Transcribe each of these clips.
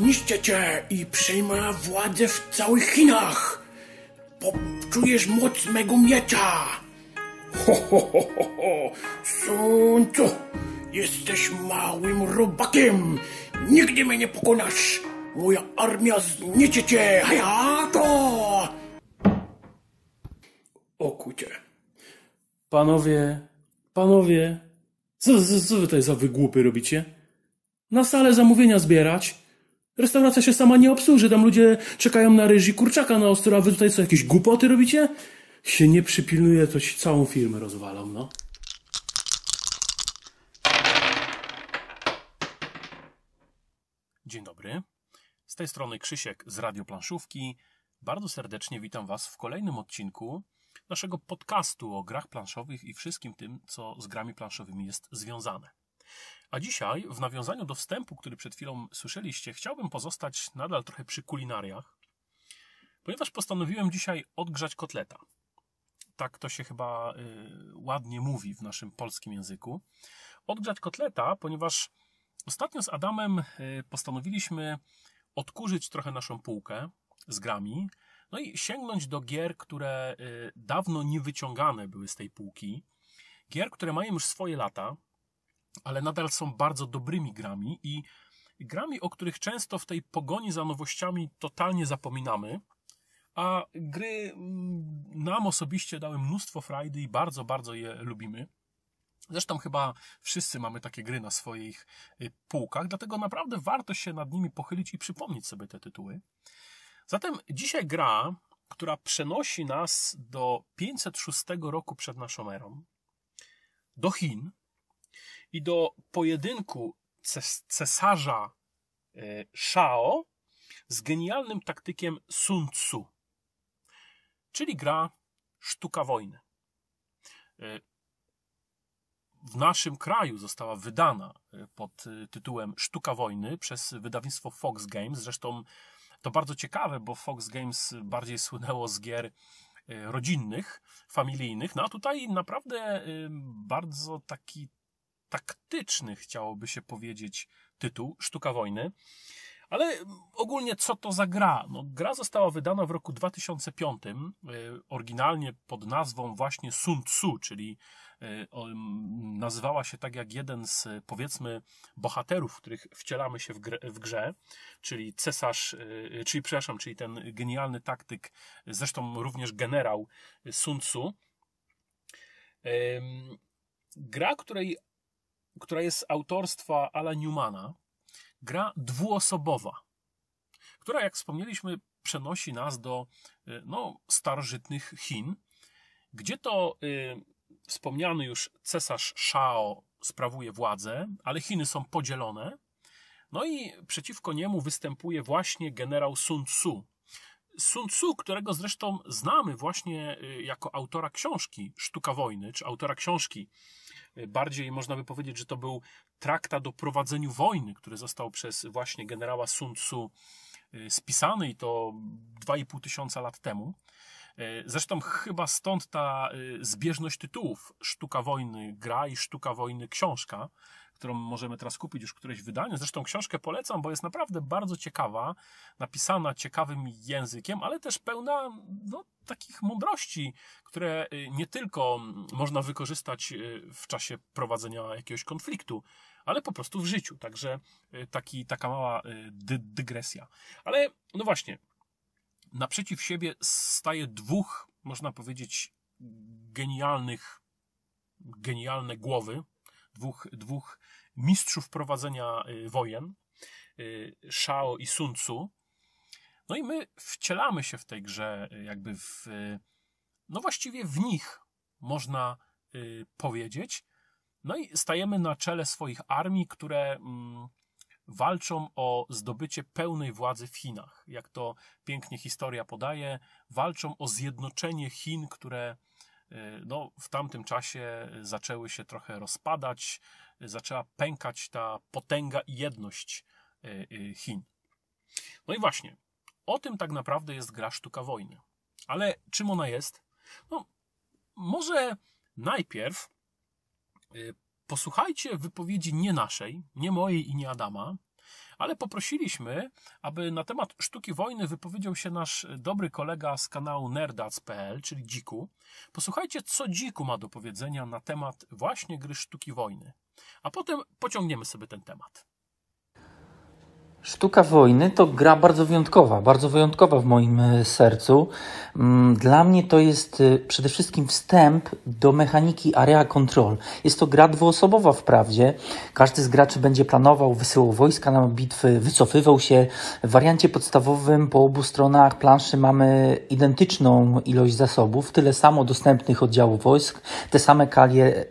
Zniszczę cię i przejmę władzę w całych Chinach. Poczujesz moc mego miecza. Ho, ho, ho, ho, ho. Jesteś małym robakiem. Nigdy mnie nie pokonasz. Moja armia zniecie cię. Hayato! O kucie. Panowie, panowie, co, co, co wy tutaj za wygłupy robicie? Na salę zamówienia zbierać? Restauracja się sama nie obsłuży, tam ludzie czekają na ryż i kurczaka na ostro, a wy tutaj co, jakieś głupoty robicie? Się nie przypilnuje, to ci całą firmę rozwalą, no. Dzień dobry. Z tej strony Krzysiek z Radio Planszówki. Bardzo serdecznie witam Was w kolejnym odcinku naszego podcastu o grach planszowych i wszystkim tym, co z grami planszowymi jest związane. A dzisiaj, w nawiązaniu do wstępu, który przed chwilą słyszeliście, chciałbym pozostać nadal trochę przy kulinariach, ponieważ postanowiłem dzisiaj odgrzać kotleta. Tak to się chyba y, ładnie mówi w naszym polskim języku. Odgrzać kotleta, ponieważ ostatnio z Adamem y, postanowiliśmy odkurzyć trochę naszą półkę z grami, no i sięgnąć do gier, które y, dawno nie wyciągane były z tej półki. Gier, które mają już swoje lata, ale nadal są bardzo dobrymi grami i grami, o których często w tej pogoni za nowościami totalnie zapominamy, a gry mm, nam osobiście dały mnóstwo frajdy i bardzo, bardzo je lubimy. Zresztą chyba wszyscy mamy takie gry na swoich y, półkach, dlatego naprawdę warto się nad nimi pochylić i przypomnieć sobie te tytuły. Zatem dzisiaj gra, która przenosi nas do 506 roku przed naszą erą, do Chin i do pojedynku cesarza e, Shao z genialnym taktykiem Sun Tzu, czyli gra Sztuka Wojny. E, w naszym kraju została wydana e, pod tytułem Sztuka Wojny przez wydawnictwo Fox Games. Zresztą to bardzo ciekawe, bo Fox Games bardziej słynęło z gier rodzinnych, familijnych, no a tutaj naprawdę bardzo taki taktyczny, chciałoby się powiedzieć, tytuł Sztuka Wojny. Ale ogólnie co to za gra? No, gra została wydana w roku 2005, e, oryginalnie pod nazwą właśnie Sun Tzu, czyli e, nazywała się tak jak jeden z powiedzmy bohaterów, których wcielamy się w, w grze, czyli cesarz, e, czyli przepraszam, czyli ten genialny taktyk, zresztą również generał Sun Tzu. Gra, której, która jest autorstwa Ala Newmana, gra dwuosobowa, która, jak wspomnieliśmy, przenosi nas do y, no, starożytnych Chin, gdzie to y, wspomniany już cesarz Shao sprawuje władzę, ale Chiny są podzielone. No i przeciwko niemu występuje właśnie generał Sun Tzu. Sun Tzu, którego zresztą znamy właśnie y, jako autora książki Sztuka Wojny, czy autora książki bardziej można by powiedzieć, że to był traktat o prowadzeniu wojny, który został przez właśnie generała Sun Tzu y, spisany i to 2,5 tysiąca lat temu. Y, zresztą chyba stąd ta y, zbieżność tytułów Sztuka wojny gra i Sztuka wojny książka, którą możemy teraz kupić już któreś wydanie. Zresztą książkę polecam, bo jest naprawdę bardzo ciekawa, napisana ciekawym językiem, ale też pełna no, takich mądrości, które y, nie tylko można wykorzystać y, w czasie prowadzenia jakiegoś konfliktu, ale po prostu w życiu. Także y, taki, taka mała dy, dygresja. Ale no właśnie, naprzeciw siebie staje dwóch, można powiedzieć, genialnych, genialne głowy, dwóch, dwóch mistrzów prowadzenia y, wojen, y, Shao i Sun Tzu. No i my wcielamy się w tej grze, y, jakby w, no właściwie w nich, można powiedzieć. No i stajemy na czele swoich armii, które mm, walczą o zdobycie pełnej władzy w Chinach. Jak to pięknie historia podaje, walczą o zjednoczenie Chin, które no, w tamtym czasie zaczęły się trochę rozpadać, zaczęła pękać ta potęga i jedność e, e, Chin. No i właśnie, o tym tak naprawdę jest gra Sztuka Wojny. Ale czym ona jest? No, może najpierw e, posłuchajcie wypowiedzi nie naszej, nie mojej i nie Adama, ale poprosiliśmy, aby na temat sztuki wojny wypowiedział się nasz dobry kolega z kanału nerdac.pl, czyli Dziku. Posłuchajcie, co Dziku ma do powiedzenia na temat właśnie gry sztuki wojny. A potem pociągniemy sobie ten temat. Sztuka wojny to gra bardzo wyjątkowa, bardzo wyjątkowa w moim e, sercu. Mm, dla mnie to jest e, przede wszystkim wstęp do mechaniki area control. Jest to gra dwuosobowa wprawdzie. Każdy z graczy będzie planował, wysyłał wojska na bitwy, wycofywał się. W wariancie podstawowym po obu stronach planszy mamy identyczną ilość zasobów, tyle samo dostępnych oddziałów wojsk, te same kalie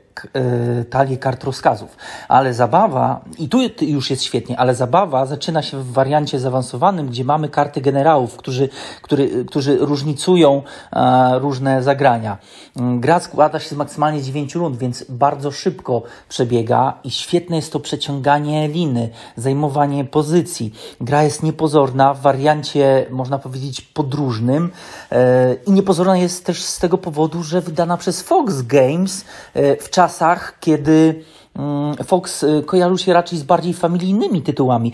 talię kart rozkazów. Ale zabawa, i tu już jest świetnie, ale zabawa zaczyna się w wariancie zaawansowanym, gdzie mamy karty generałów, którzy, który, którzy różnicują e, różne zagrania. Mm, gra składa się z maksymalnie 9 rund, więc bardzo szybko przebiega i świetne jest to przeciąganie liny, zajmowanie pozycji. Gra jest niepozorna w wariancie, można powiedzieć, podróżnym e, i niepozorna jest też z tego powodu, że wydana przez Fox Games w czasach czasach, kiedy mm, Fox y, kojarzył się raczej z bardziej familijnymi tytułami.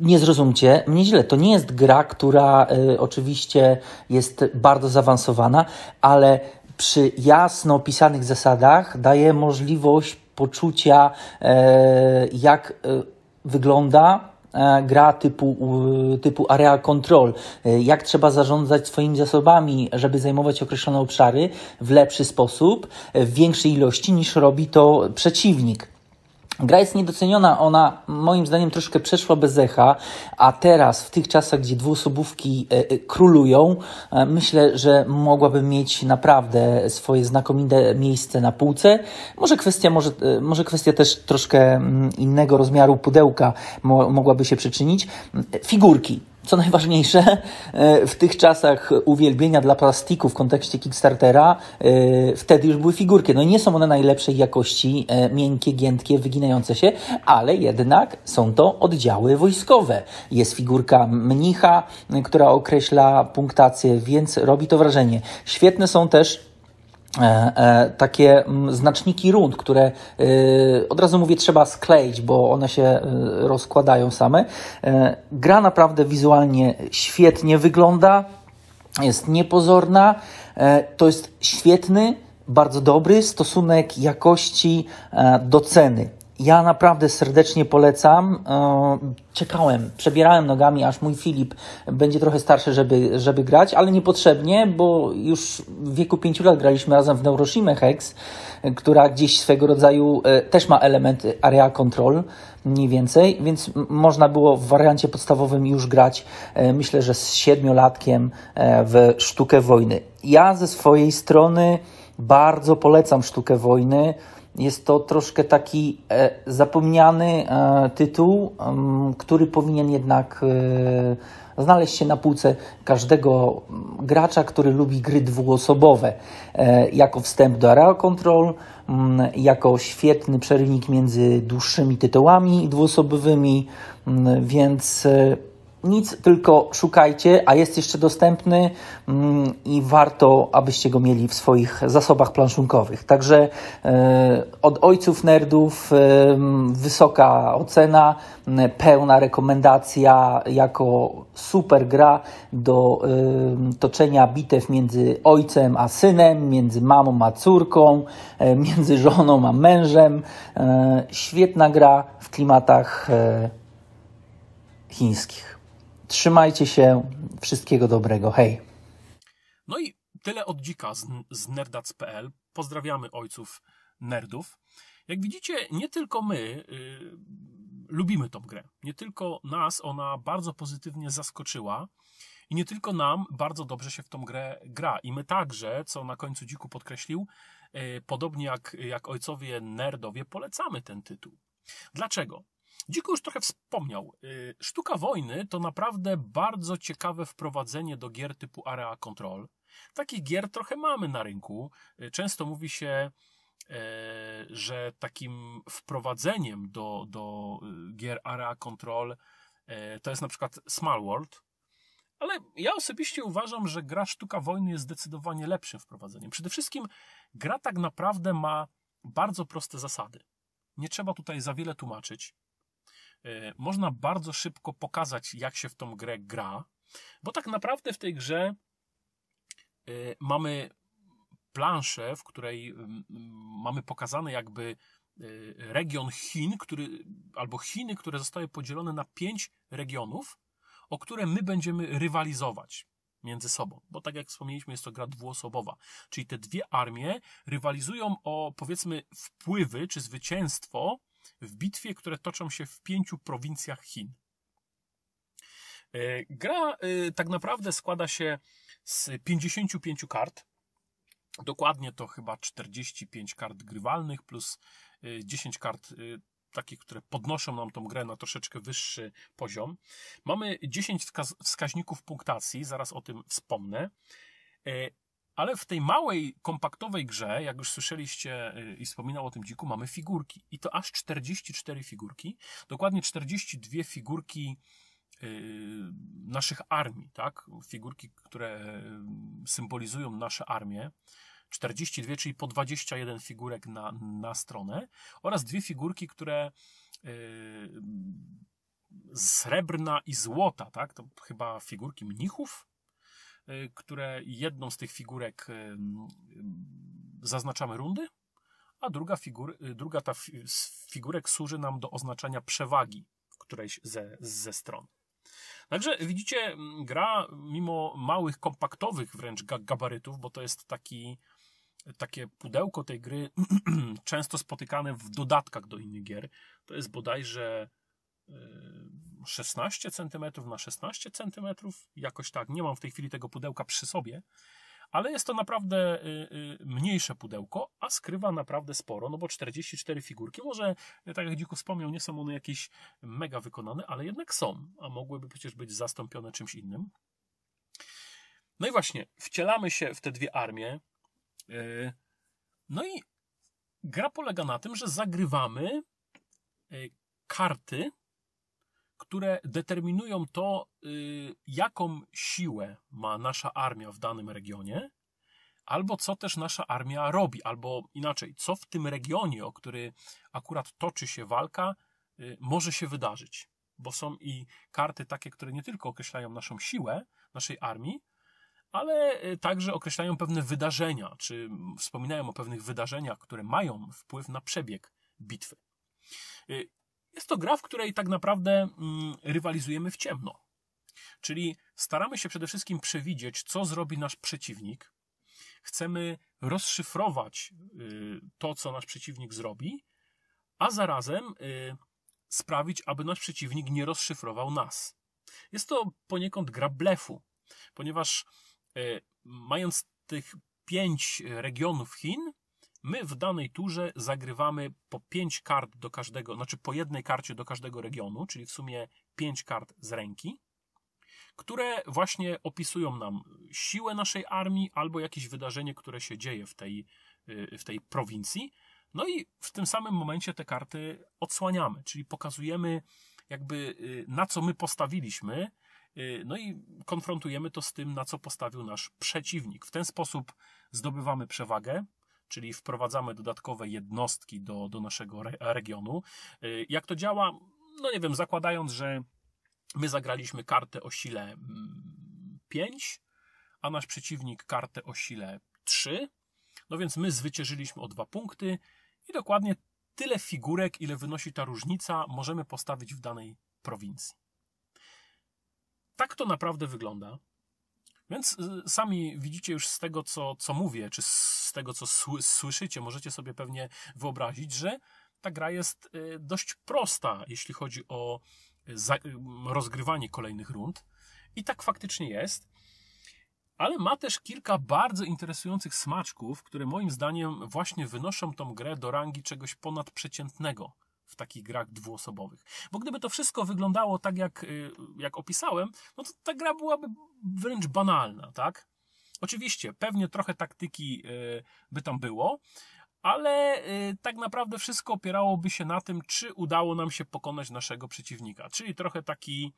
Nie zrozumcie mnie źle, to nie jest gra, która y, oczywiście jest bardzo zaawansowana, ale przy jasno opisanych zasadach daje możliwość poczucia, y, jak y, wygląda E, gra typu, typu area control, e, jak trzeba zarządzać swoimi zasobami, żeby zajmować określone obszary w lepszy sposób, w większej ilości niż robi to przeciwnik. Gra jest niedoceniona, ona moim zdaniem troszkę przeszła bez echa, a teraz w tych czasach, gdzie dwuosobówki e, e, królują, e, myślę, że mogłaby mieć naprawdę swoje znakomite miejsce na półce. Może kwestia, może, może kwestia też troszkę mm, innego rozmiaru pudełka mogłaby się przyczynić. Figurki co najważniejsze, e, w tych czasach uwielbienia dla plastiku w kontekście Kickstartera, e, wtedy już były figurki. No i nie są one najlepszej jakości, e, miękkie, giętkie, wyginające się, ale jednak są to oddziały wojskowe. Jest figurka mnicha, która określa punktację, więc robi to wrażenie. Świetne są też takie mm, znaczniki rund, które e, od razu mówię trzeba skleić, bo one się rozkładają same. Gra naprawdę wizualnie świetnie wygląda, jest niepozorna, to jest świetny, bardzo dobry stosunek jakości do ceny. Ja naprawdę serdecznie polecam. E, czekałem, przebierałem nogami, aż mój Filip będzie trochę starszy, żeby, żeby grać, ale niepotrzebnie, bo już w wieku 5 lat graliśmy razem w Neuroshima Hex, która gdzieś swego rodzaju e, też ma element area control, mniej więcej, więc można było w wariancie podstawowym już grać, e, myślę, że z siedmiolatkiem w sztukę wojny. Ja ze swojej strony bardzo polecam sztukę wojny. Jest to troszkę taki e, zapomniany e, tytuł, który powinien jednak e, znaleźć się na półce każdego gracza, który lubi gry dwuosobowe, jako wstęp do Area Control, jako świetny przerywnik między dłuższymi tytułami dwuosobowymi, więc nic, tylko szukajcie, a jest jeszcze dostępny mm, i warto, abyście go mieli w swoich zasobach planszunkowych. Także e, od ojców nerdów e, wysoka ocena, pełna rekomendacja jako super gra do e, toczenia bitew między ojcem a synem, między mamą a córką, między żoną a mężem. Świetna gra w klimatach chińskich. Trzymajcie się. Wszystkiego dobrego. Hej. No i tyle od dzika z, z nerdac.pl. Pozdrawiamy ojców nerdów. Jak widzicie, nie tylko my y, lubimy tą grę. Nie tylko nas ona bardzo pozytywnie zaskoczyła. I nie tylko nam bardzo dobrze się w tą grę gra. I my także, co na końcu Dziku podkreślił, y, podobnie jak, jak ojcowie nerdowie, polecamy ten tytuł. Dlaczego? Dziko już trochę wspomniał. Y, sztuka wojny to naprawdę bardzo ciekawe wprowadzenie do gier typu Area Control. Takich gier trochę mamy na rynku. Y, często mówi się, y, że takim wprowadzeniem do, do gier Area Control to jest na przykład Small World. Ale ja osobiście uważam, że gra Sztuka Wojny jest zdecydowanie lepszym wprowadzeniem. Przede wszystkim gra tak naprawdę ma bardzo proste zasady. Nie trzeba tutaj za wiele tłumaczyć. Można bardzo szybko pokazać, jak się w tą grę gra, bo tak naprawdę w tej grze mamy planszę, w której mamy pokazane jakby region Chin, który, albo Chiny, które zostały podzielone na pięć regionów, o które my będziemy rywalizować między sobą, bo tak jak wspomnieliśmy, jest to gra dwuosobowa, czyli te dwie armie rywalizują o powiedzmy wpływy czy zwycięstwo w bitwie, które toczą się w pięciu prowincjach Chin. E, gra e, tak naprawdę składa się z 55 kart. Dokładnie to chyba 45 kart grywalnych plus 10 e, kart takich, które podnoszą nam tą grę na troszeczkę wyższy poziom. Mamy 10 wskaźników punktacji, zaraz o tym wspomnę. Ale w tej małej, kompaktowej grze, jak już słyszeliście e, i wspominał o tym dziku, mamy figurki. I to aż 44 figurki. Dokładnie 42 figurki e, naszych armii, tak? Figurki, które symbolizują nasze armie. 42, czyli po 21 figurek na, na stronę oraz dwie figurki, które srebrna i złota, tak? To chyba figurki mnichów, które jedną z tych figurek yy, zaznaczamy rundy, a druga, figur, druga ta z figurek służy nam do oznaczania przewagi którejś ze, ze stron. Także widzicie, gra mimo małych, kompaktowych wręcz gabarytów, bo to jest taki takie pudełko tej gry, często spotykane w dodatkach do innych gier. To jest bodajże 16 cm na 16 cm, jakoś tak. Nie mam w tej chwili tego pudełka przy sobie, ale jest to naprawdę y, y, mniejsze pudełko, a skrywa naprawdę sporo, no bo 44 figurki, może, tak jak Dziku wspomniał, nie są one jakieś mega wykonane, ale jednak są, a mogłyby przecież być zastąpione czymś innym. No i właśnie, wcielamy się w te dwie armie, no i gra polega na tym, że zagrywamy karty, które determinują to, e, jaką siłę ma nasza armia w danym regionie, albo co też nasza armia robi, albo inaczej, co w tym regionie, o który akurat toczy się walka, może się wydarzyć. Bo są i karty takie, które nie tylko określają naszą siłę naszej armii, ale y, także określają pewne wydarzenia, czy wspominają o pewnych wydarzeniach, które mają wpływ na przebieg bitwy. Y, jest to gra, w której tak naprawdę mm, rywalizujemy w ciemno. Czyli staramy się przede wszystkim przewidzieć, co zrobi nasz przeciwnik. Chcemy rozszyfrować y, to, co nasz przeciwnik zrobi, a zarazem sprawić, aby nasz przeciwnik nie rozszyfrował nas. Jest to poniekąd gra blefu, ponieważ E, mając tych pięć regionów Chin, my w danej turze zagrywamy po pięć kart do każdego, znaczy po jednej karcie do każdego regionu, czyli w sumie pięć kart z ręki, które właśnie opisują nam siłę naszej armii albo jakieś wydarzenie, które się dzieje w tej, w tej prowincji. No i w tym samym momencie te karty odsłaniamy, czyli pokazujemy jakby y, na co my postawiliśmy, Y, no i konfrontujemy to z tym, na co postawił nasz przeciwnik. W ten sposób zdobywamy przewagę, czyli wprowadzamy dodatkowe jednostki do, do naszego re regionu. Y, jak to działa? No nie wiem, zakładając, że my zagraliśmy kartę o sile 5, mm, a nasz przeciwnik kartę o sile 3, no więc my zwyciężyliśmy o dwa punkty i dokładnie tyle figurek, ile wynosi ta różnica, możemy postawić w danej prowincji tak to naprawdę wygląda. Więc y, sami widzicie już z tego, co, co mówię, czy z tego, co słyszycie, możecie sobie pewnie wyobrazić, że ta gra jest y, dość prosta, jeśli chodzi o y, rozgrywanie kolejnych rund. I tak faktycznie jest. Ale ma też kilka bardzo interesujących smaczków, które moim zdaniem właśnie wynoszą tą grę do rangi czegoś ponadprzeciętnego w takich grach dwuosobowych. Bo gdyby to wszystko wyglądało tak, jak, y, jak opisałem, no to ta gra byłaby wręcz banalna, tak? Oczywiście, pewnie trochę taktyki y, by tam było, ale y, tak naprawdę wszystko opierałoby się na tym, czy udało nam się pokonać naszego przeciwnika. Czyli trochę taki,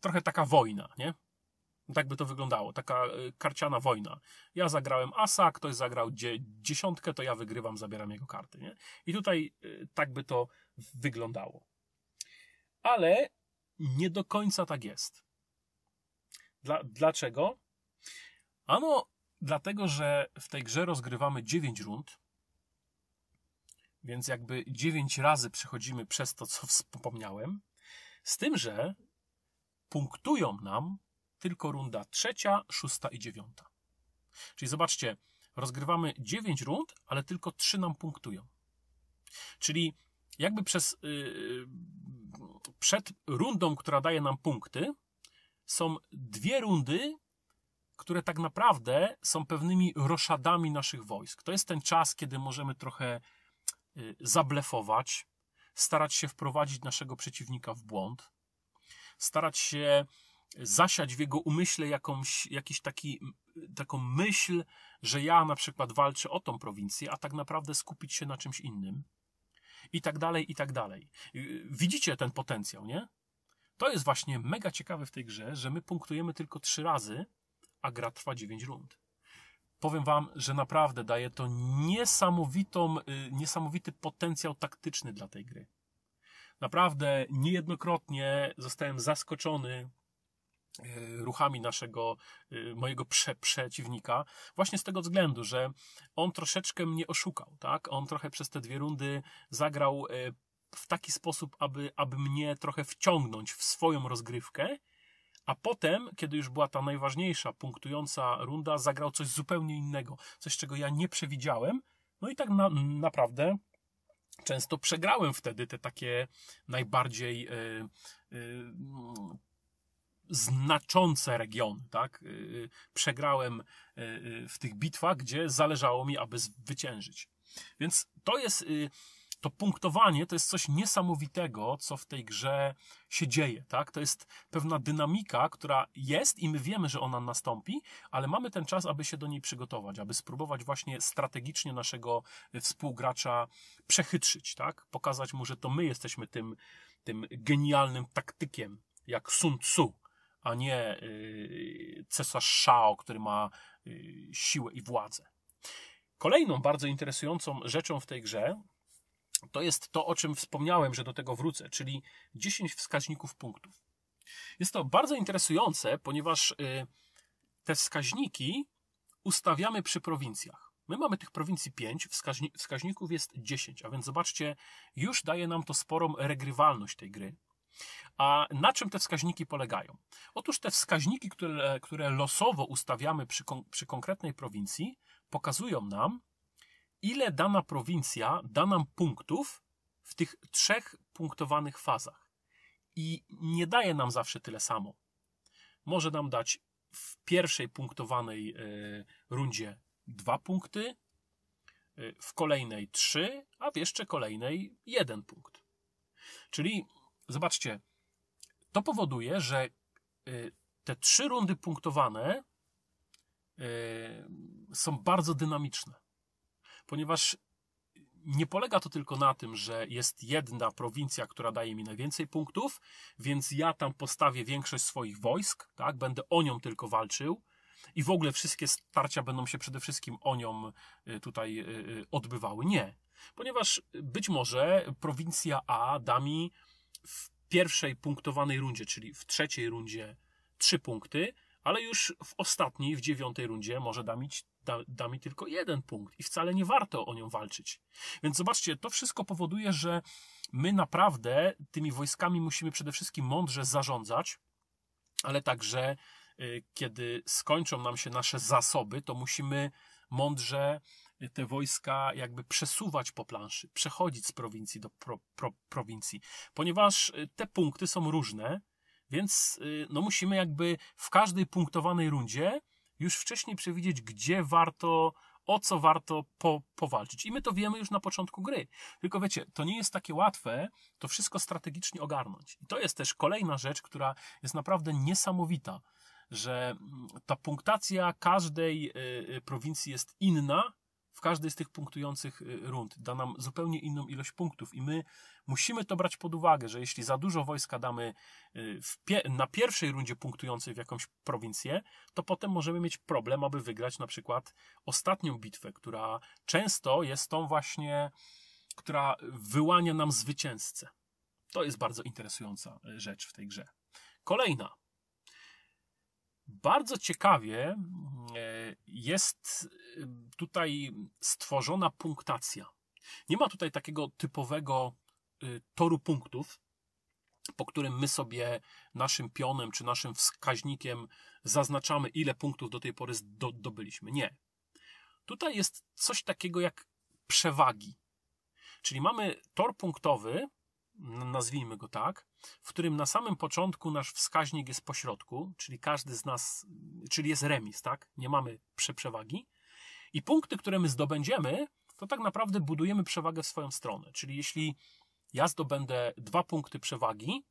trochę taka wojna, nie? Tak by to wyglądało, taka e, karciana wojna. Ja zagrałem asa, ktoś zagrał dzie dziesiątkę, to ja wygrywam, zabieram jego karty. Nie? I tutaj e, tak by to wyglądało. ale nie do końca tak jest. Dla, dlaczego? Ano, dlatego, że w tej grze rozgrywamy 9 rund, więc jakby 9 razy przechodzimy przez to, co wspomniałem, z tym, że punktują nam tylko runda trzecia, szósta i dziewiąta. Czyli zobaczcie, rozgrywamy 9 rund, ale tylko 3 nam punktują. Czyli jakby przez, yy, przed rundą, która daje nam punkty, są dwie rundy, które tak naprawdę są pewnymi roszadami naszych wojsk. To jest ten czas, kiedy możemy trochę y, zablefować, starać się wprowadzić naszego przeciwnika w błąd, starać się zasiać w jego umyśle jakąś, jakiś taki, taką myśl, że ja na przykład walczę o tą prowincję, a tak naprawdę skupić się na czymś innym. I tak dalej, i tak dalej. Y, widzicie ten potencjał, nie? To jest właśnie mega ciekawe w tej grze, że my punktujemy tylko trzy razy, a gra trwa 9 rund. Powiem wam, że naprawdę daje to niesamowitą, y, niesamowity potencjał taktyczny dla tej gry. Naprawdę niejednokrotnie zostałem zaskoczony ruchami naszego, y, mojego prze, przeciwnika, właśnie z tego względu, że on troszeczkę mnie oszukał, tak? On trochę przez te dwie rundy zagrał w taki sposób, aby, aby mnie trochę wciągnąć w swoją rozgrywkę a potem, kiedy już była ta najważniejsza, punktująca runda, zagrał coś zupełnie innego, coś, czego ja nie przewidziałem. No i tak na, naprawdę często przegrałem wtedy te takie najbardziej yy, yy, znaczące regiony, tak? Yy, przegrałem w tych bitwach, gdzie zależało mi, aby zwyciężyć. Więc to jest to punktowanie to jest coś niesamowitego, co w tej grze się dzieje, tak? To jest pewna dynamika, która jest i my wiemy, że ona nastąpi, ale mamy ten czas, aby się do niej przygotować, aby spróbować właśnie strategicznie naszego współgracza przechytrzyć, tak? Pokazać mu, że to my jesteśmy tym, tym genialnym taktykiem, jak Sun Tzu, a nie yy, cesarz Shao, który ma yy, siłę i władzę. Kolejną bardzo interesującą rzeczą w tej grze to jest to, o czym wspomniałem, że do tego wrócę, czyli 10 wskaźników punktów. Jest to bardzo interesujące, ponieważ y, te wskaźniki ustawiamy przy prowincjach. My mamy tych prowincji 5, wskaźni wskaźników jest 10, a więc zobaczcie, już daje nam to sporą regrywalność tej gry. A na czym te wskaźniki polegają? Otóż te wskaźniki, które, które losowo ustawiamy przy, kon przy konkretnej prowincji, pokazują nam, ile dana prowincja da nam punktów w tych trzech punktowanych fazach. I nie daje nam zawsze tyle samo. Może nam dać w pierwszej punktowanej e, rundzie dwa punkty, e, w kolejnej trzy, a w jeszcze kolejnej jeden punkt. Czyli zobaczcie, to powoduje, że e, te trzy rundy punktowane są bardzo dynamiczne ponieważ nie polega to tylko na tym, że jest jedna prowincja, która daje mi najwięcej punktów, więc ja tam postawię większość swoich wojsk, tak, będę o nią tylko walczył i w ogóle wszystkie starcia będą się przede wszystkim o nią y, tutaj y, y, odbywały. Nie. Ponieważ być może prowincja A da mi w pierwszej punktowanej rundzie, czyli w trzeciej rundzie trzy punkty, ale już w ostatniej, w dziewiątej rundzie może da mi da, da mi tylko jeden punkt i wcale nie warto o nią walczyć. Więc zobaczcie, to wszystko powoduje, że my naprawdę tymi wojskami musimy przede wszystkim mądrze zarządzać, ale także y, kiedy skończą nam się nasze zasoby, to musimy mądrze te wojska jakby przesuwać po planszy, przechodzić z prowincji do pro, pro, prowincji, ponieważ y, te punkty są różne, więc y, no musimy jakby w każdej punktowanej rundzie już wcześniej przewidzieć, gdzie warto, o co warto po, powalczyć. I my to wiemy już na początku gry. Tylko wiecie, to nie jest takie łatwe to wszystko strategicznie ogarnąć. I to jest też kolejna rzecz, która jest naprawdę niesamowita, że mm, ta punktacja każdej y, prowincji jest inna, w każdej z tych punktujących y, rund da nam zupełnie inną ilość punktów i my musimy to brać pod uwagę, że jeśli za dużo wojska damy y, pie na pierwszej rundzie punktującej w jakąś prowincję, to potem możemy mieć problem, aby wygrać na przykład ostatnią bitwę, która często jest tą właśnie, która wyłania nam zwycięzcę. To jest bardzo interesująca e, rzecz w tej grze. Kolejna. Bardzo ciekawie jest e, tutaj stworzona punktacja. Nie ma tutaj takiego typowego toru punktów, po którym my sobie naszym pionem czy naszym wskaźnikiem zaznaczamy, ile punktów do tej pory zdobyliśmy. Nie. Tutaj jest coś takiego jak przewagi. Czyli mamy tor punktowy, nazwijmy go tak, w którym na samym początku nasz wskaźnik jest po środku, czyli każdy z nas, czyli jest remis, tak? Nie mamy przewagi. I punkty, które my zdobędziemy, to tak naprawdę budujemy przewagę w swoją stronę. Czyli jeśli ja zdobędę dwa punkty przewagi,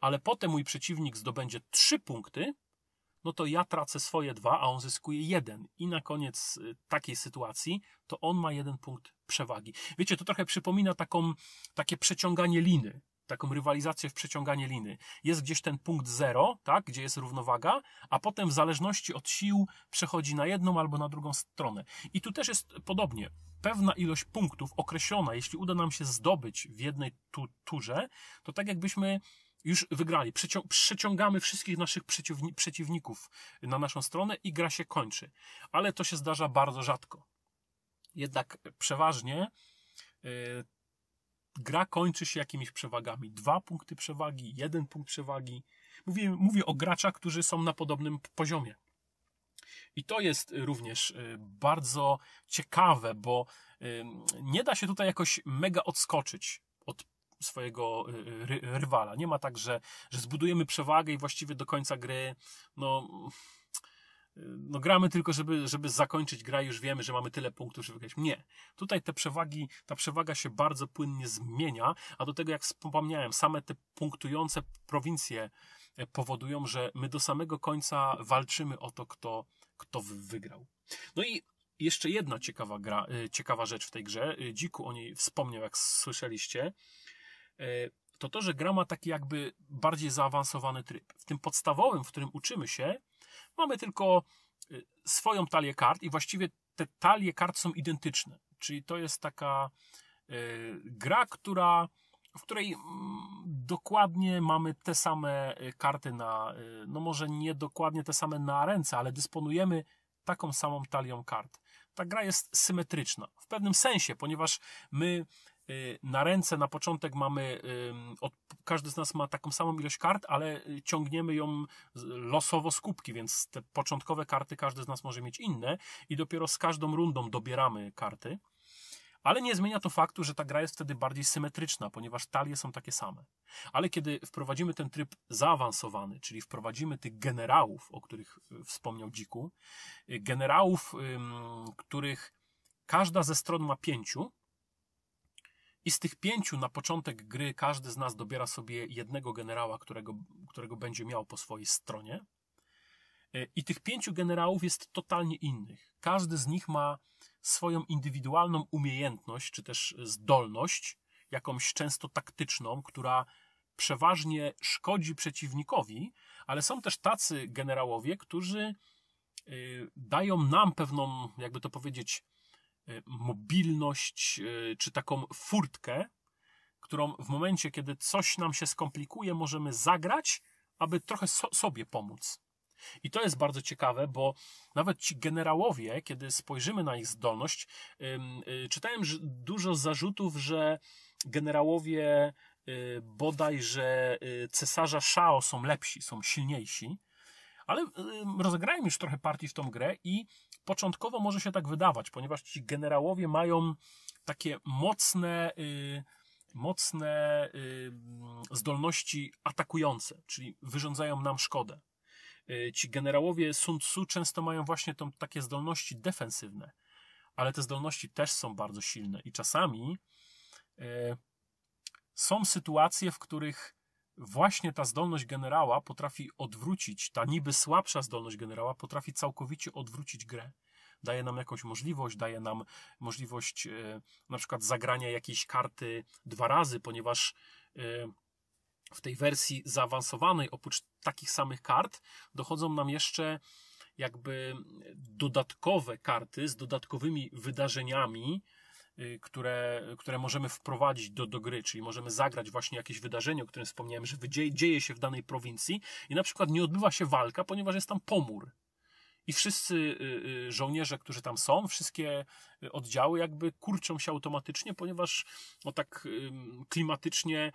ale potem mój przeciwnik zdobędzie trzy punkty, no to ja tracę swoje dwa, a on zyskuje jeden. I na koniec y, takiej sytuacji to on ma jeden punkt przewagi. Wiecie, to trochę przypomina taką, takie przeciąganie liny taką rywalizację w przeciąganie liny. Jest gdzieś ten punkt zero, tak, gdzie jest równowaga, a potem w zależności od sił przechodzi na jedną albo na drugą stronę. I tu też jest podobnie. Pewna ilość punktów określona, jeśli uda nam się zdobyć w jednej tu, turze, to tak jakbyśmy już wygrali. przeciągamy wszystkich naszych przeciwników na naszą stronę i gra się kończy. Ale to się zdarza bardzo rzadko. Jednak przeważnie yy, gra kończy się jakimiś przewagami. Dwa punkty przewagi, jeden punkt przewagi. Mówię, mówię o graczach, którzy są na podobnym poziomie. I to jest również y, bardzo ciekawe, bo nie da się tutaj jakoś mega odskoczyć od swojego y, ry rywala. Nie ma tak, że, że zbudujemy przewagę i właściwie do końca gry, no, no gramy tylko, żeby, żeby zakończyć grę, już wiemy, że mamy tyle punktów, żeby wygrać. Nie. Tutaj te przewagi, ta przewaga się bardzo płynnie zmienia, a do tego, jak wspomniałem, same te punktujące prowincje e, powodują, że my do samego końca walczymy o to, kto, kto wygrał. No i jeszcze jedna ciekawa gra, e, ciekawa rzecz w tej grze. E, Dziku o niej wspomniał, jak słyszeliście. To to, że gra ma taki jakby bardziej zaawansowany tryb. W tym podstawowym, w którym uczymy się, Mamy tylko y, swoją talię kart i właściwie te talie kart są identyczne. Czyli to jest taka y, gra, która, w której mm, dokładnie mamy te same karty na, no może nie dokładnie te same na ręce, ale dysponujemy taką samą talią kart. Ta gra jest symetryczna w pewnym sensie, ponieważ my na ręce na początek mamy, od, każdy z nas ma taką samą ilość kart, ale ciągniemy ją losowo z kubki, więc te początkowe karty każdy z nas może mieć inne i dopiero z każdą rundą dobieramy karty. Ale nie zmienia to faktu, że ta gra jest wtedy bardziej symetryczna, ponieważ talie są takie same. Ale kiedy wprowadzimy ten tryb zaawansowany, czyli wprowadzimy tych generałów, o których y, wspomniał Dziku, y, generałów, których każda ze stron ma pięciu, i z tych pięciu na początek gry każdy z nas dobiera sobie jednego generała, którego, którego będzie miał po swojej stronie. E, I tych pięciu generałów jest totalnie innych. Każdy z nich ma swoją indywidualną umiejętność, czy też zdolność, jakąś często taktyczną, która przeważnie szkodzi przeciwnikowi, ale są też tacy generałowie, którzy e, dają nam pewną, jakby to powiedzieć, mobilność, e, czy taką furtkę, którą w momencie, kiedy coś nam się skomplikuje, możemy zagrać, aby trochę so sobie pomóc. I to jest bardzo ciekawe, bo nawet ci generałowie, kiedy spojrzymy na ich zdolność, yy, czytałem dużo zarzutów, że generałowie yy, bodaj, że cesarza Shao są lepsi, są silniejsi, ale rozegrałem już trochę partii w tą grę i początkowo może się tak wydawać, ponieważ ci generałowie mają takie mocne, yy, mocne yy, zdolności atakujące, czyli wyrządzają nam szkodę. Ci generałowie Sun Tzu często mają właśnie tą, takie zdolności defensywne, ale te zdolności też są bardzo silne i czasami y, są sytuacje, w których właśnie ta zdolność generała potrafi odwrócić, ta niby słabsza zdolność generała potrafi całkowicie odwrócić grę. Daje nam jakąś możliwość, daje nam możliwość e, na przykład zagrania jakiejś karty dwa razy, ponieważ e, w tej wersji zaawansowanej, oprócz takich samych kart, dochodzą nam jeszcze jakby dodatkowe karty z dodatkowymi wydarzeniami, które, które możemy wprowadzić do, do gry, czyli możemy zagrać właśnie jakieś wydarzenie, o którym wspomniałem, że dzieje, dzieje się w danej prowincji i na przykład nie odbywa się walka, ponieważ jest tam pomór. I wszyscy y, y, żołnierze, którzy tam są, wszystkie oddziały jakby kurczą się automatycznie, ponieważ no tak klimatycznie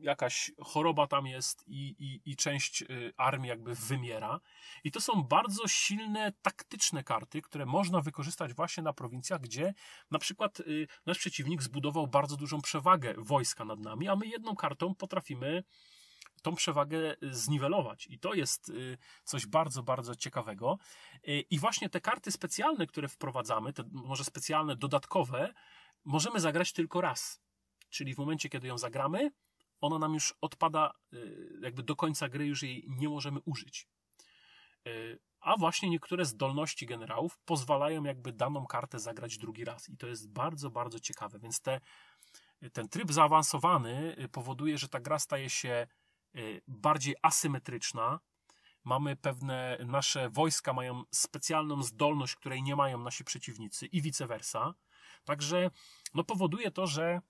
jakaś choroba tam jest i, i, i część armii jakby wymiera. I to są bardzo silne, taktyczne karty, które można wykorzystać właśnie na prowincjach, gdzie na przykład nasz przeciwnik zbudował bardzo dużą przewagę wojska nad nami, a my jedną kartą potrafimy tą przewagę zniwelować. I to jest y, coś bardzo, bardzo ciekawego. Y, I właśnie te karty specjalne, które wprowadzamy, te może specjalne, dodatkowe, możemy zagrać tylko raz. Czyli w momencie, kiedy ją zagramy, ona nam już odpada, y, jakby do końca gry już jej nie możemy użyć. A właśnie niektóre zdolności generałów pozwalają jakby daną kartę zagrać drugi raz. I to jest bardzo, bardzo ciekawe. Więc te, ten tryb zaawansowany powoduje, że ta gra staje się bardziej asymetryczna. Mamy pewne, nasze wojska mają specjalną zdolność, której nie mają nasi przeciwnicy i vice versa. Także no, powoduje to, że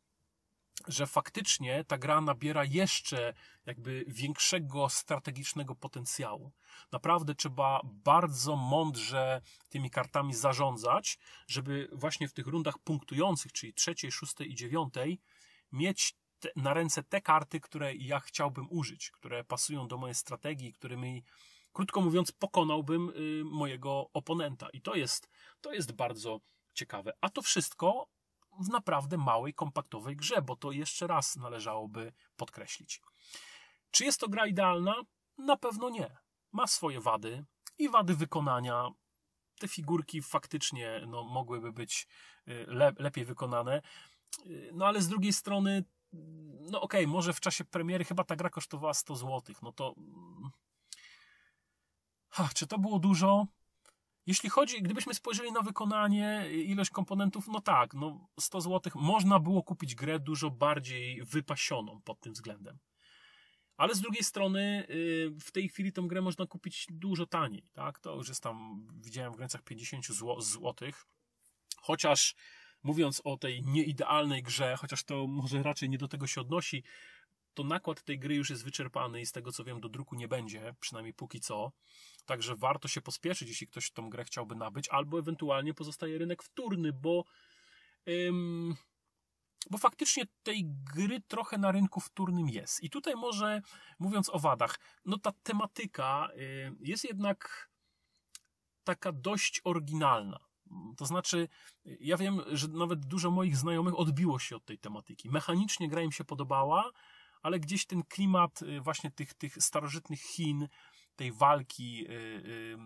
że faktycznie ta gra nabiera jeszcze jakby większego strategicznego potencjału. Naprawdę trzeba bardzo mądrze tymi kartami zarządzać, żeby właśnie w tych rundach punktujących, czyli trzeciej, szóstej i dziewiątej, mieć te, na ręce te karty, które ja chciałbym użyć, które pasują do mojej strategii, którymi, krótko mówiąc, pokonałbym y, mojego oponenta. I to jest, to jest bardzo ciekawe. A to wszystko w naprawdę małej, kompaktowej grze, bo to jeszcze raz należałoby podkreślić. Czy jest to gra idealna? Na pewno nie. Ma swoje wady i wady wykonania. Te figurki faktycznie no, mogłyby być y, le lepiej wykonane. Y, no ale z drugiej strony no okej, okay, może w czasie premiery chyba ta gra kosztowała 100 zł, no to ha, czy to było dużo? Jeśli chodzi, gdybyśmy spojrzeli na wykonanie, ilość komponentów, no tak, no 100 zł, można było kupić grę dużo bardziej wypasioną pod tym względem. Ale z drugiej strony, y, w tej chwili tą grę można kupić dużo taniej, tak? To już jest tam, widziałem w granicach 50 zł, chociaż mówiąc o tej nieidealnej grze, chociaż to może raczej nie do tego się odnosi, to nakład tej gry już jest wyczerpany i z tego co wiem do druku nie będzie, przynajmniej póki co. Także warto się pospieszyć, jeśli ktoś tą grę chciałby nabyć, albo ewentualnie pozostaje rynek wtórny, bo ym, bo faktycznie tej gry trochę na rynku wtórnym jest. I tutaj może, mówiąc o wadach, no ta tematyka y, jest jednak taka dość oryginalna. To znaczy, ja wiem, że nawet dużo moich znajomych odbiło się od tej tematyki. Mechanicznie gra im się podobała, ale gdzieś ten klimat y, właśnie tych, tych starożytnych Chin, tej walki, y, y,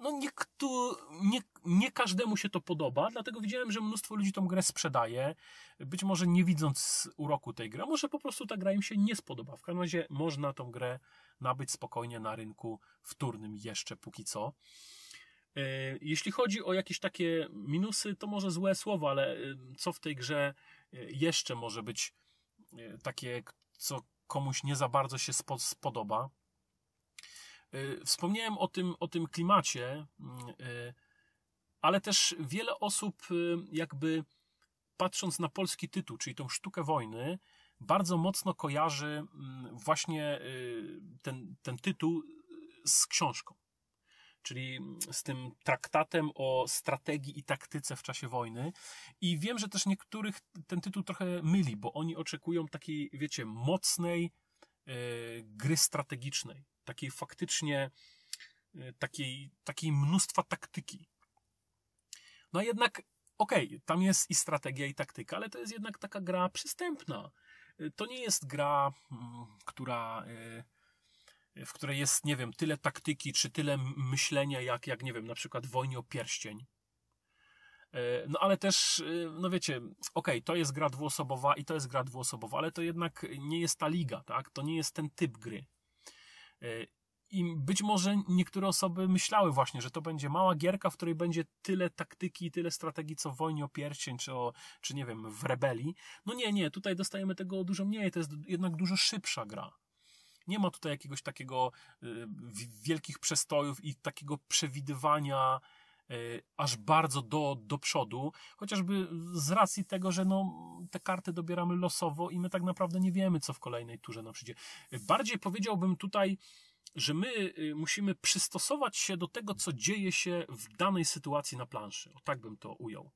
no niektóry, nie, nie każdemu się to podoba, dlatego widziałem, że mnóstwo ludzi tą grę sprzedaje, być może nie widząc uroku tej gry, może po prostu ta gra im się nie spodoba. W każdym razie można tą grę nabyć spokojnie na rynku wtórnym jeszcze póki co. E, jeśli chodzi o jakieś takie minusy, to może złe słowo, ale e, co w tej grze e, jeszcze może być takie, co komuś nie za bardzo się spodoba. Wspomniałem o tym, o tym klimacie, mm, ale też wiele osób, jakby patrząc na polski tytuł, czyli tą sztukę wojny, bardzo mocno kojarzy mm, właśnie ten, ten tytuł z książką czyli z tym traktatem o strategii i taktyce w czasie wojny. I wiem, że też niektórych ten tytuł trochę myli, bo oni oczekują takiej, wiecie, mocnej e, gry strategicznej, takiej faktycznie, e, takiej, takiej mnóstwa taktyki. No a jednak, okej, okay, tam jest i strategia, i taktyka, ale to jest jednak taka gra przystępna. E, to nie jest gra, mm, która w której jest, nie wiem, tyle taktyki, czy tyle myślenia, jak, jak nie wiem, na przykład w Wojnie o Pierścień. E, no ale też, e, no wiecie, okej, okay, to jest gra dwuosobowa i to jest gra dwuosobowa, ale to jednak nie jest ta liga, tak? To nie jest ten typ gry. E, I być może niektóre osoby myślały właśnie, że to będzie mała gierka, w której będzie tyle taktyki i tyle strategii, co w Wojnie o Pierścień, czy, o, czy nie wiem, w Rebelii. No nie, nie, tutaj dostajemy tego dużo mniej, to jest jednak dużo szybsza gra. Nie ma tutaj jakiegoś takiego y, wielkich przestojów i takiego przewidywania aż bardzo do, do przodu, chociażby z racji tego, że no, te karty dobieramy losowo i my tak naprawdę nie wiemy, co w kolejnej turze nam przyjdzie. Bardziej powiedziałbym tutaj, że my y, musimy przystosować się do tego, co dzieje się w danej sytuacji na planszy. O tak bym to ujął.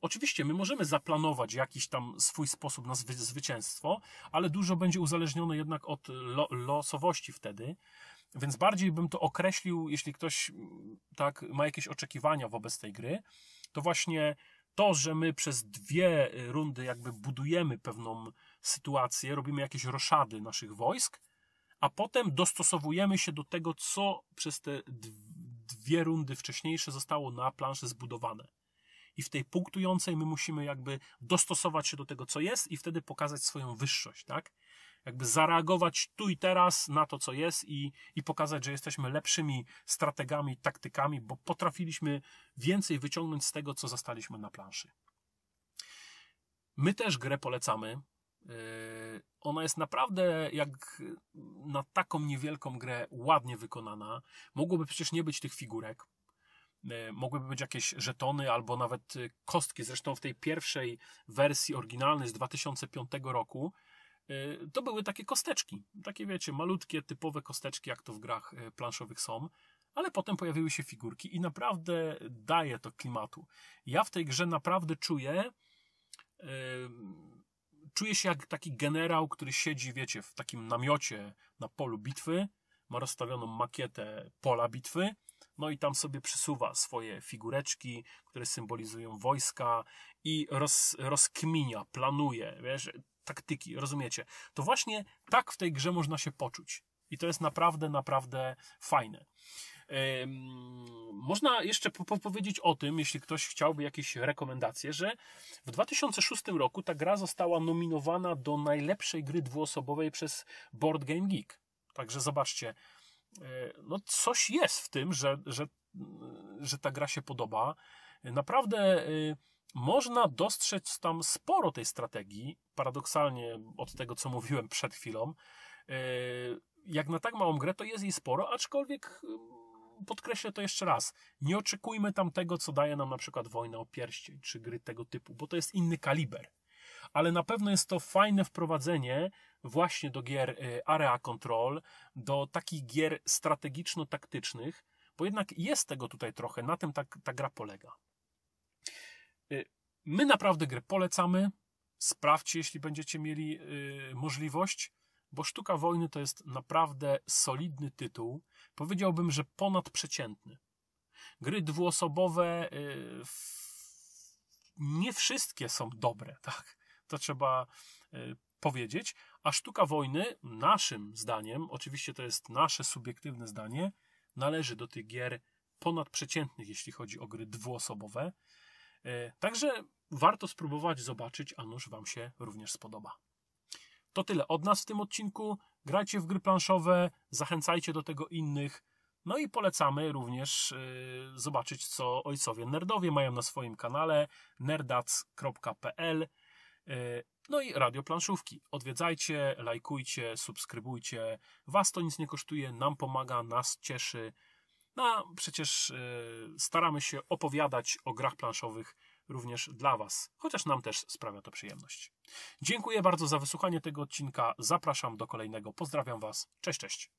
Oczywiście my możemy zaplanować jakiś tam swój sposób na zwy zwycięstwo, ale dużo będzie uzależnione jednak od lo losowości wtedy. Więc bardziej bym to określił, jeśli ktoś tak ma jakieś oczekiwania wobec tej gry, to właśnie to, że my przez dwie rundy jakby budujemy pewną sytuację, robimy jakieś roszady naszych wojsk, a potem dostosowujemy się do tego, co przez te dwie rundy wcześniejsze zostało na planszy zbudowane. I w tej punktującej my musimy jakby dostosować się do tego, co jest i wtedy pokazać swoją wyższość, tak? Jakby zareagować tu i teraz na to, co jest i, i pokazać, że jesteśmy lepszymi strategami, taktykami, bo potrafiliśmy więcej wyciągnąć z tego, co zastaliśmy na planszy. My też grę polecamy. Yy, ona jest naprawdę, jak na taką niewielką grę, ładnie wykonana. Mogłoby przecież nie być tych figurek. Yy, mogłyby być jakieś żetony albo nawet kostki. Zresztą w tej pierwszej wersji oryginalnej z 2005 roku yy, to były takie kosteczki. Takie wiecie, malutkie, typowe kosteczki, jak to w grach planszowych są. Ale potem pojawiły się figurki i naprawdę daje to klimatu. Ja w tej grze naprawdę czuję Czuję się jak taki generał, który siedzi, wiecie, w takim namiocie na polu bitwy, ma rozstawioną makietę pola bitwy, no i tam sobie przesuwa swoje figureczki, które symbolizują wojska i roz, rozkminia, planuje, wiesz, taktyki, rozumiecie? To właśnie tak w tej grze można się poczuć. I to jest naprawdę, naprawdę fajne. Można jeszcze powiedzieć o tym, jeśli ktoś chciałby jakieś rekomendacje, że w 2006 roku ta gra została nominowana do najlepszej gry dwuosobowej przez Board Game Geek. Także zobaczcie, no coś jest w tym, że, że, że ta gra się podoba. Naprawdę e, można dostrzec tam sporo tej strategii, paradoksalnie od tego, co mówiłem przed chwilą. E, jak na tak małą grę, to jest jej sporo, aczkolwiek podkreślę to jeszcze raz, nie oczekujmy tam tego, co daje nam na przykład Wojna o Pierścień, czy gry tego typu, bo to jest inny kaliber. Ale na pewno jest to fajne wprowadzenie właśnie do gier y, Area Control, do takich gier strategiczno-taktycznych, bo jednak jest tego tutaj trochę, na tym ta, ta gra polega. Y, my naprawdę grę polecamy. Sprawdźcie, jeśli będziecie mieli yy, możliwość bo Sztuka Wojny to jest naprawdę solidny tytuł. Powiedziałbym, że ponadprzeciętny. Gry dwuosobowe y, nie wszystkie są dobre, tak? To trzeba y, powiedzieć. A Sztuka Wojny, naszym zdaniem, oczywiście to jest nasze subiektywne zdanie, należy do tych gier ponadprzeciętnych, jeśli chodzi o gry dwuosobowe. Y, także warto spróbować zobaczyć, a nuż Wam się również spodoba. To tyle od nas w tym odcinku. Grajcie w gry planszowe, zachęcajcie do tego innych. No i polecamy również yy, zobaczyć, co ojcowie nerdowie mają na swoim kanale nerdac.pl. Yy, no i radio planszówki. Odwiedzajcie, lajkujcie, subskrybujcie. Was to nic nie kosztuje, nam pomaga, nas cieszy. No, przecież yy, staramy się opowiadać o grach planszowych również dla Was, chociaż nam też sprawia to przyjemność. Dziękuję bardzo za wysłuchanie tego odcinka. Zapraszam do kolejnego. Pozdrawiam Was. Cześć, cześć.